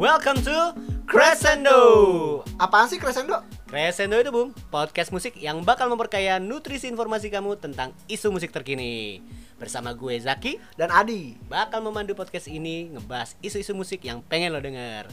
Welcome to Crescendo. Apaan sih Crescendo? Crescendo itu bung, podcast musik yang bakal memperkaya nutrisi informasi kamu tentang isu musik terkini. Bersama gue Zaki, Dan Adi. bakal memandu podcast ini ngebahas isu-isu musik yang pengen lo denger.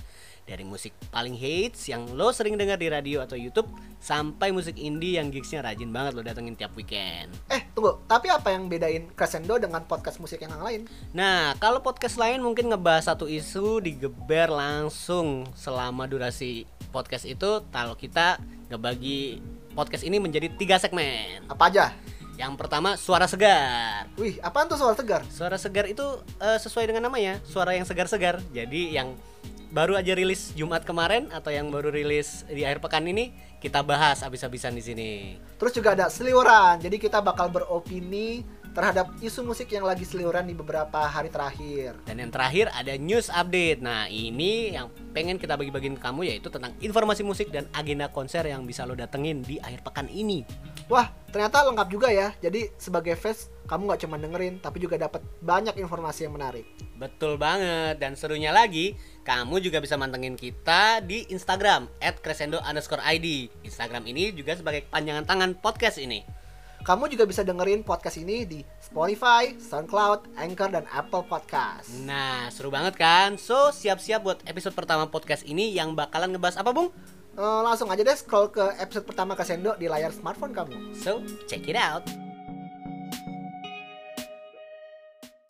Dari musik paling hits yang lo sering dengar di radio atau YouTube, sampai musik indie yang gigsnya rajin banget lo datengin tiap weekend. Eh, tunggu. Tapi apa yang bedain Crescendo dengan podcast musik yang lain? Nah, kalau podcast lain mungkin ngebahas satu isu digeber langsung selama durasi podcast itu. Kalau kita ngebagi podcast ini menjadi tiga segmen. Apa aja? Yang pertama suara segar. Wih, apaan tuh soal tegar? Suara segar itu eh, sesuai dengan namanya, suara yang segar-segar. Jadi yang baru aja rilis Jumat kemarin atau yang baru rilis di akhir pekan ini kita bahas habis-habisan di sini. Terus juga ada seliuran. Jadi kita bakal beropini terhadap isu musik yang lagi seliuran di beberapa hari terakhir. Dan yang terakhir ada news update. Nah, ini yang pengen kita bagi-bagiin ke kamu yaitu tentang informasi musik dan agenda konser yang bisa lo datengin di akhir pekan ini. Wah, ternyata lengkap juga ya. Jadi sebagai fans, kamu nggak cuma dengerin, tapi juga dapat banyak informasi yang menarik. Betul banget dan serunya lagi kamu juga bisa mantengin kita di Instagram @crescendo underscore id. Instagram ini juga sebagai panjangan tangan podcast ini. Kamu juga bisa dengerin podcast ini di Spotify, SoundCloud, Anchor, dan Apple Podcast. Nah seru banget kan? So siap-siap buat episode pertama podcast ini yang bakalan ngebahas apa bung? Eh, langsung aja deh scroll ke episode pertama Crescendo di layar smartphone kamu. So check it out.